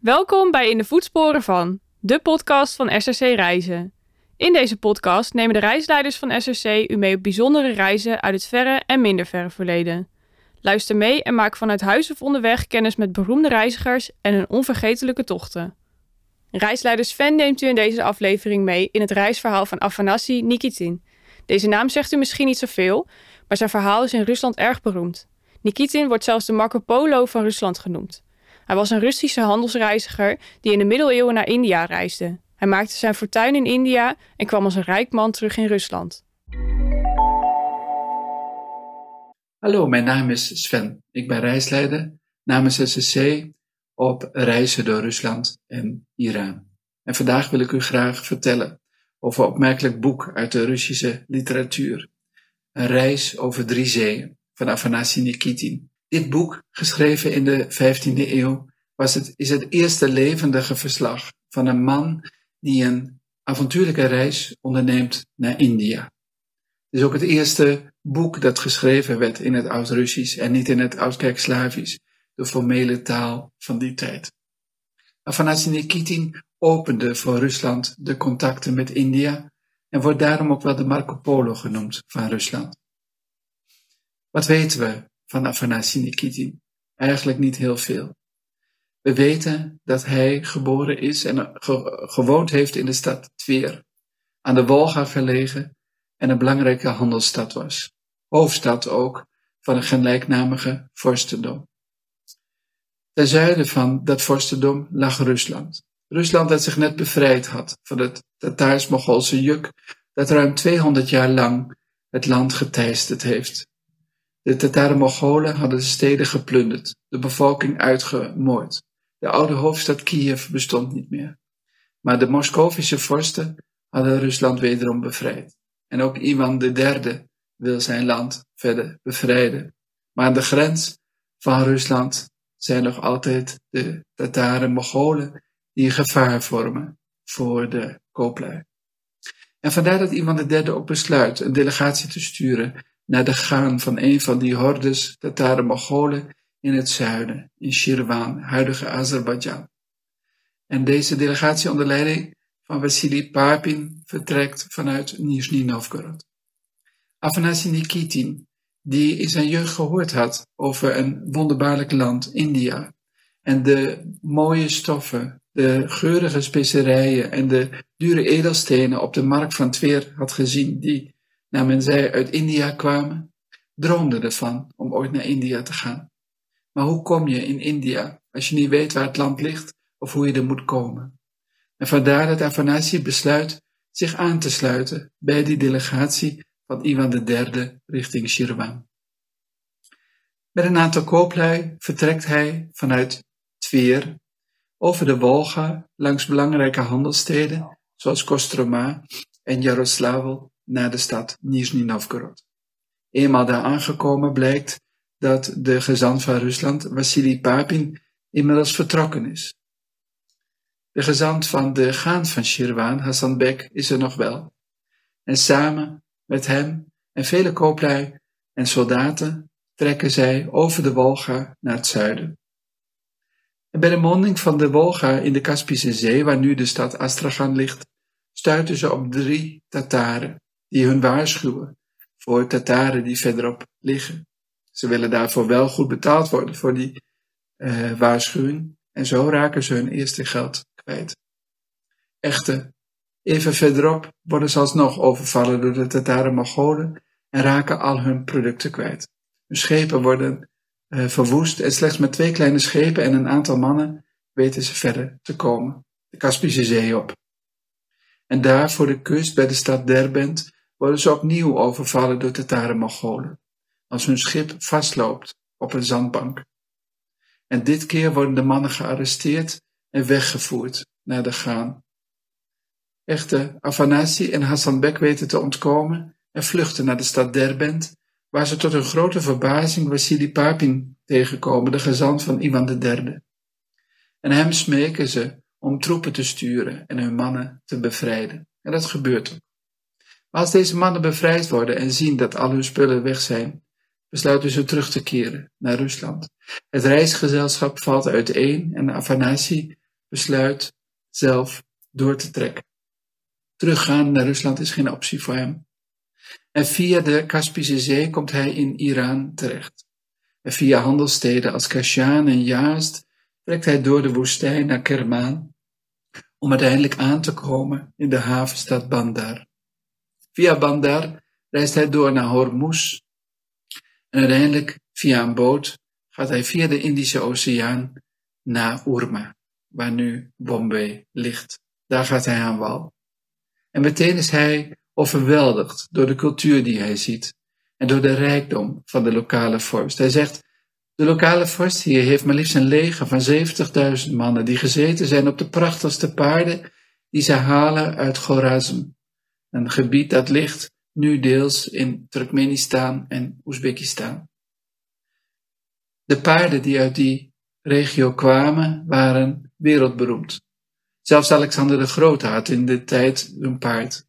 Welkom bij In de Voetsporen van, de podcast van SRC Reizen. In deze podcast nemen de reisleiders van SRC u mee op bijzondere reizen uit het verre en minder verre verleden. Luister mee en maak vanuit huis of onderweg kennis met beroemde reizigers en hun onvergetelijke tochten. Reisleiders Sven neemt u in deze aflevering mee in het reisverhaal van Afanasi Nikitin. Deze naam zegt u misschien niet zoveel, maar zijn verhaal is in Rusland erg beroemd. Nikitin wordt zelfs de Marco Polo van Rusland genoemd. Hij was een Russische handelsreiziger die in de middeleeuwen naar India reisde. Hij maakte zijn fortuin in India en kwam als een rijk man terug in Rusland. Hallo, mijn naam is Sven. Ik ben reisleider namens SSC op reizen door Rusland en Iran. En vandaag wil ik u graag vertellen over een opmerkelijk boek uit de Russische literatuur. Een reis over drie zeeën van Afanasy Nikitin. Dit boek, geschreven in de 15e eeuw, was het, is het eerste levendige verslag van een man die een avontuurlijke reis onderneemt naar India. Het is ook het eerste boek dat geschreven werd in het Oud-Russisch en niet in het Oud-Kerk-Slavisch, de formele taal van die tijd. Afanasy Nikitin opende voor Rusland de contacten met India en wordt daarom ook wel de Marco Polo genoemd van Rusland. Wat weten we van Afanasy Nikitin? Eigenlijk niet heel veel. We weten dat hij geboren is en gewoond heeft in de stad Tver, aan de Wolga gelegen en een belangrijke handelsstad was. Hoofdstad ook van een gelijknamige vorstendom. Ten zuiden van dat vorstendom lag Rusland. Rusland dat zich net bevrijd had van het Tataars-Mogolse juk dat ruim 200 jaar lang het land geteisterd heeft. De Tataren-Mogolen hadden de steden geplunderd, de bevolking uitgemoord. De oude hoofdstad Kiev bestond niet meer. Maar de Moscovische vorsten hadden Rusland wederom bevrijd. En ook Ivan III wil zijn land verder bevrijden. Maar aan de grens van Rusland zijn nog altijd de Tataren Mongolen die een gevaar vormen voor de kooplui. En vandaar dat Ivan III ook besluit een delegatie te sturen naar de gaan van een van die hordes Tataren Mongolen in het zuiden, in Shirvan, huidige Azerbeidzjan. En deze delegatie onder leiding van Vassili Papin vertrekt vanuit Nizhny Novgorod. Afanasy Nikitin, die in zijn jeugd gehoord had over een wonderbaarlijk land, India, en de mooie stoffen, de geurige specerijen en de dure edelstenen op de markt van Tver had gezien, die, men zei, uit India kwamen, droomde ervan om ooit naar India te gaan. Maar hoe kom je in India als je niet weet waar het land ligt of hoe je er moet komen? En vandaar dat Afanasi besluit zich aan te sluiten bij die delegatie van Ivan III richting Shirvan. Met een aantal kooplui vertrekt hij vanuit Tver over de Wolga langs belangrijke handelssteden zoals Kostroma en Yaroslavl naar de stad Nizhny Novgorod. Eenmaal daar aangekomen blijkt dat de gezant van Rusland, Vassili Papin, inmiddels vertrokken is. De gezant van de gaan van Shirvan, Hassan Bek, is er nog wel. En samen met hem en vele kooplui en soldaten trekken zij over de Wolga naar het zuiden. En bij de monding van de Wolga in de Kaspische Zee, waar nu de stad Astrachan ligt, stuiten ze op drie Tataren, die hun waarschuwen voor Tataren die verderop liggen. Ze willen daarvoor wel goed betaald worden voor die uh, waarschuwing. En zo raken ze hun eerste geld kwijt. Echter, even verderop worden ze alsnog overvallen door de Tataren Mongolen en raken al hun producten kwijt. Hun schepen worden uh, verwoest en slechts met twee kleine schepen en een aantal mannen weten ze verder te komen, de Kaspische Zee op. En daar voor de kust bij de stad Derbent worden ze opnieuw overvallen door Tataren Mongolen als hun schip vastloopt op een zandbank. En dit keer worden de mannen gearresteerd en weggevoerd naar de gaan. Echter, Afanasi en Hassan Bek weten te ontkomen en vluchten naar de stad Derbent, waar ze tot hun grote verbazing Vassili Papin tegenkomen, de gezant van Ivan III. En hem smeken ze om troepen te sturen en hun mannen te bevrijden. En dat gebeurt ook. Maar als deze mannen bevrijd worden en zien dat al hun spullen weg zijn, besluiten ze terug te keren naar Rusland. Het reisgezelschap valt uiteen en Afanasi besluit zelf door te trekken. Teruggaan naar Rusland is geen optie voor hem. En via de Kaspische Zee komt hij in Iran terecht. En via handelssteden als Kashan en Yazd trekt hij door de woestijn naar Kermaan, om uiteindelijk aan te komen in de havenstad Bandar. Via Bandar reist hij door naar Hormuz en uiteindelijk via een boot gaat hij via de Indische Oceaan naar Urma, waar nu Bombay ligt. Daar gaat hij aan wal. En meteen is hij overweldigd door de cultuur die hij ziet en door de rijkdom van de lokale vorst. Hij zegt, de lokale vorst hier heeft maar liefst een leger van 70.000 mannen die gezeten zijn op de prachtigste paarden die ze halen uit Khorazm, een gebied dat ligt nu deels in Turkmenistan en Oezbekistan. De paarden die uit die regio kwamen waren wereldberoemd. Zelfs Alexander de Grote had in de tijd een paard.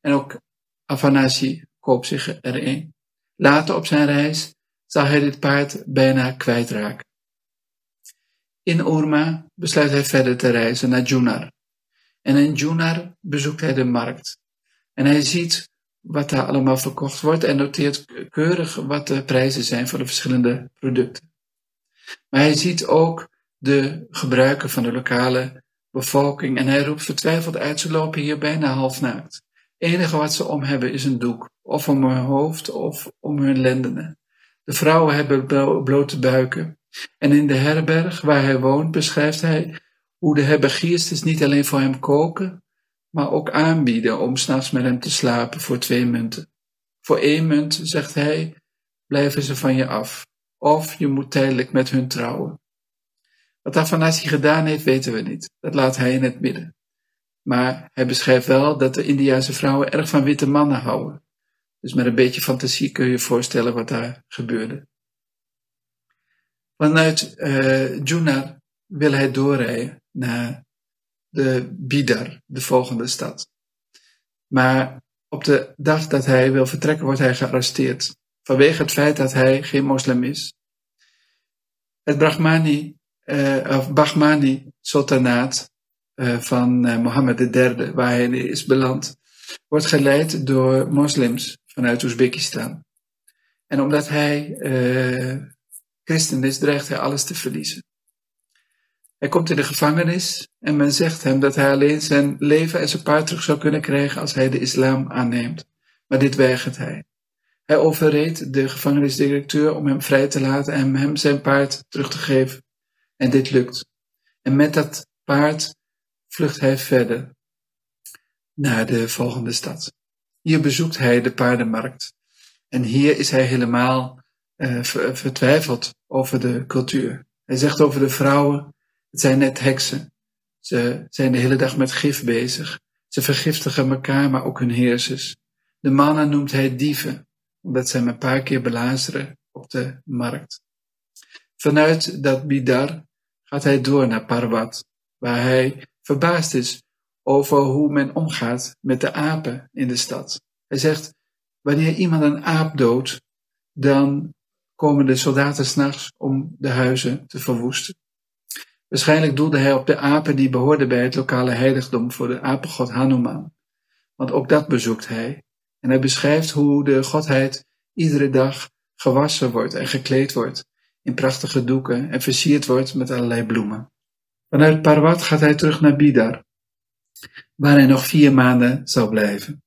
En ook Afanasi koopt zich er een. Later op zijn reis zal hij dit paard bijna kwijtraken. In Urma besluit hij verder te reizen naar Junar. En in Junar bezoekt hij de markt. En hij ziet wat daar allemaal verkocht wordt en noteert keurig wat de prijzen zijn voor de verschillende producten. Maar hij ziet ook de gebruiken van de lokale bevolking en hij roept vertwijfeld uit, ze lopen hier bijna half naakt. Het enige wat ze om hebben is een doek, of om hun hoofd of om hun lendenen. De vrouwen hebben blote buiken. En in de herberg waar hij woont beschrijft hij hoe de herbergiersters niet alleen voor hem koken, maar ook aanbieden om s'nachts met hem te slapen voor twee munten. Voor één munt, zegt hij, blijven ze van je af. Of je moet tijdelijk met hun trouwen. Wat Afanasi gedaan heeft, weten we niet. Dat laat hij in het midden. Maar hij beschrijft wel dat de Indiase vrouwen erg van witte mannen houden. Dus met een beetje fantasie kun je je voorstellen wat daar gebeurde. Vanuit uh, Junar wil hij doorrijden naar de Bidar, de volgende stad. Maar op de dag dat hij wil vertrekken, wordt hij gearresteerd. Vanwege het feit dat hij geen moslim is. Het Brahmani, uh, of Bahmani sultanaat uh, van uh, Mohammed III, waar hij is beland, wordt geleid door moslims vanuit Oezbekistan. En omdat hij christen is, dreigt hij alles te verliezen. Hij komt in de gevangenis en men zegt hem dat hij alleen zijn leven en zijn paard terug zou kunnen krijgen als hij de islam aanneemt. Maar dit weigert hij. Hij overreed de gevangenisdirecteur om hem vrij te laten en hem zijn paard terug te geven. En dit lukt. En met dat paard vlucht hij verder naar de volgende stad. Hier bezoekt hij de paardenmarkt. En hier is hij helemaal uh, vertwijfeld over de cultuur. Hij zegt over de vrouwen het zijn net heksen. Ze zijn de hele dag met gif bezig. Ze vergiftigen elkaar, maar ook hun heersers. De mannen noemt hij dieven, omdat zij hem een paar keer belazeren op de markt. Vanuit dat Bidar gaat hij door naar Parvat, waar hij verbaasd is over hoe men omgaat met de apen in de stad. Hij zegt, wanneer iemand een aap doodt, dan komen de soldaten s'nachts om de huizen te verwoesten. Waarschijnlijk doelde hij op de apen die behoorden bij het lokale heiligdom voor de apengod Hanuman. Want ook dat bezoekt hij. En hij beschrijft hoe de godheid iedere dag gewassen wordt en gekleed wordt in prachtige doeken en versierd wordt met allerlei bloemen. Vanuit Parwat gaat hij terug naar Bidar, waar hij nog vier maanden zal blijven.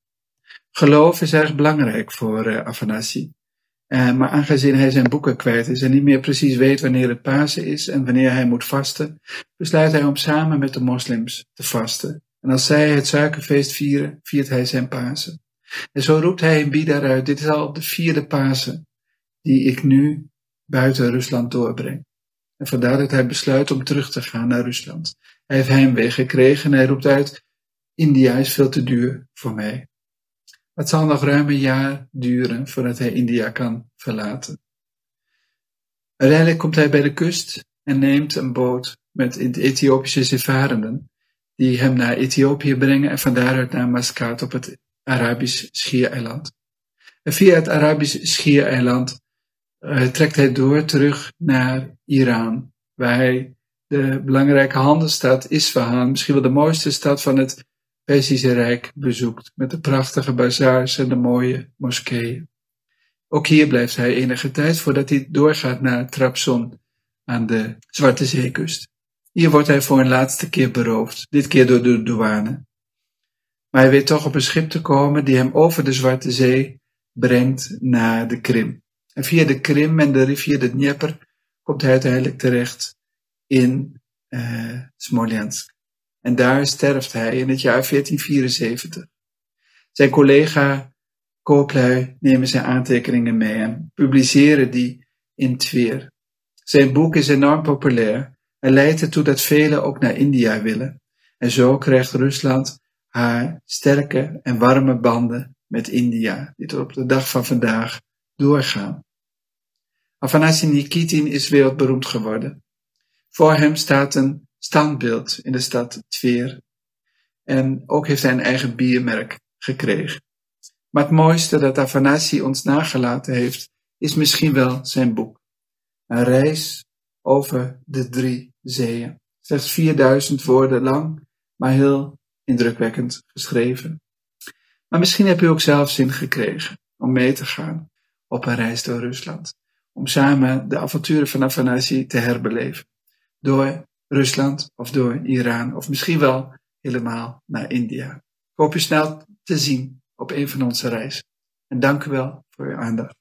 Geloof is erg belangrijk voor uh, Afanasi. Uh, maar aangezien hij zijn boeken kwijt is en niet meer precies weet wanneer het Pasen is en wanneer hij moet vasten, besluit hij om samen met de moslims te vasten. En als zij het suikerfeest vieren, viert hij zijn Pasen. En zo roept hij in Bidar uit, dit is al de vierde Pasen die ik nu buiten Rusland doorbreng. En vandaar dat hij besluit om terug te gaan naar Rusland. Hij heeft heimwee gekregen en hij roept uit, India is veel te duur voor mij. Het zal nog ruim een jaar duren voordat hij India kan verlaten. Uiteindelijk komt hij bij de kust en neemt een boot met Ethiopische zeevarenden, die hem naar Ethiopië brengen en van daaruit naar Mascate op het Arabisch Schiereiland. En via het Arabisch Schiereiland uh, trekt hij door terug naar Iran, waar hij de belangrijke handelsstad Isfahan, misschien wel de mooiste stad van het Perzische Rijk, bezoekt, met de prachtige bazaars en de mooie moskeeën. Ook hier blijft hij enige tijd voordat hij doorgaat naar Trabzon aan de Zwarte Zeekust. Hier wordt hij voor een laatste keer beroofd, dit keer door de douane. Maar hij weet toch op een schip te komen die hem over de Zwarte Zee brengt naar de Krim. En via de Krim en de rivier de Dnieper komt hij uiteindelijk terecht in uh, Smolensk. En daar sterft hij in het jaar 1474. Zijn collega kooplui nemen zijn aantekeningen mee en publiceren die in Tver. Zijn boek is enorm populair en leidt ertoe dat velen ook naar India willen. En zo krijgt Rusland haar sterke en warme banden met India, die tot op de dag van vandaag doorgaan. Afanasy Nikitin is wereldberoemd geworden. Voor hem staat een standbeeld in de stad Tver. En ook heeft hij een eigen biermerk gekregen. Maar het mooiste dat Afanasy ons nagelaten heeft, is misschien wel zijn boek. Een reis over de drie zeeën. Slechts 4000 woorden lang, maar heel indrukwekkend geschreven. Maar misschien heb u ook zelf zin gekregen om mee te gaan op een reis door Rusland. Om samen de avonturen van Afanasy te herbeleven. Door Rusland of door Iran of misschien wel helemaal naar India. Ik hoop u snel te zien op een van onze reizen. En dank u wel voor uw aandacht.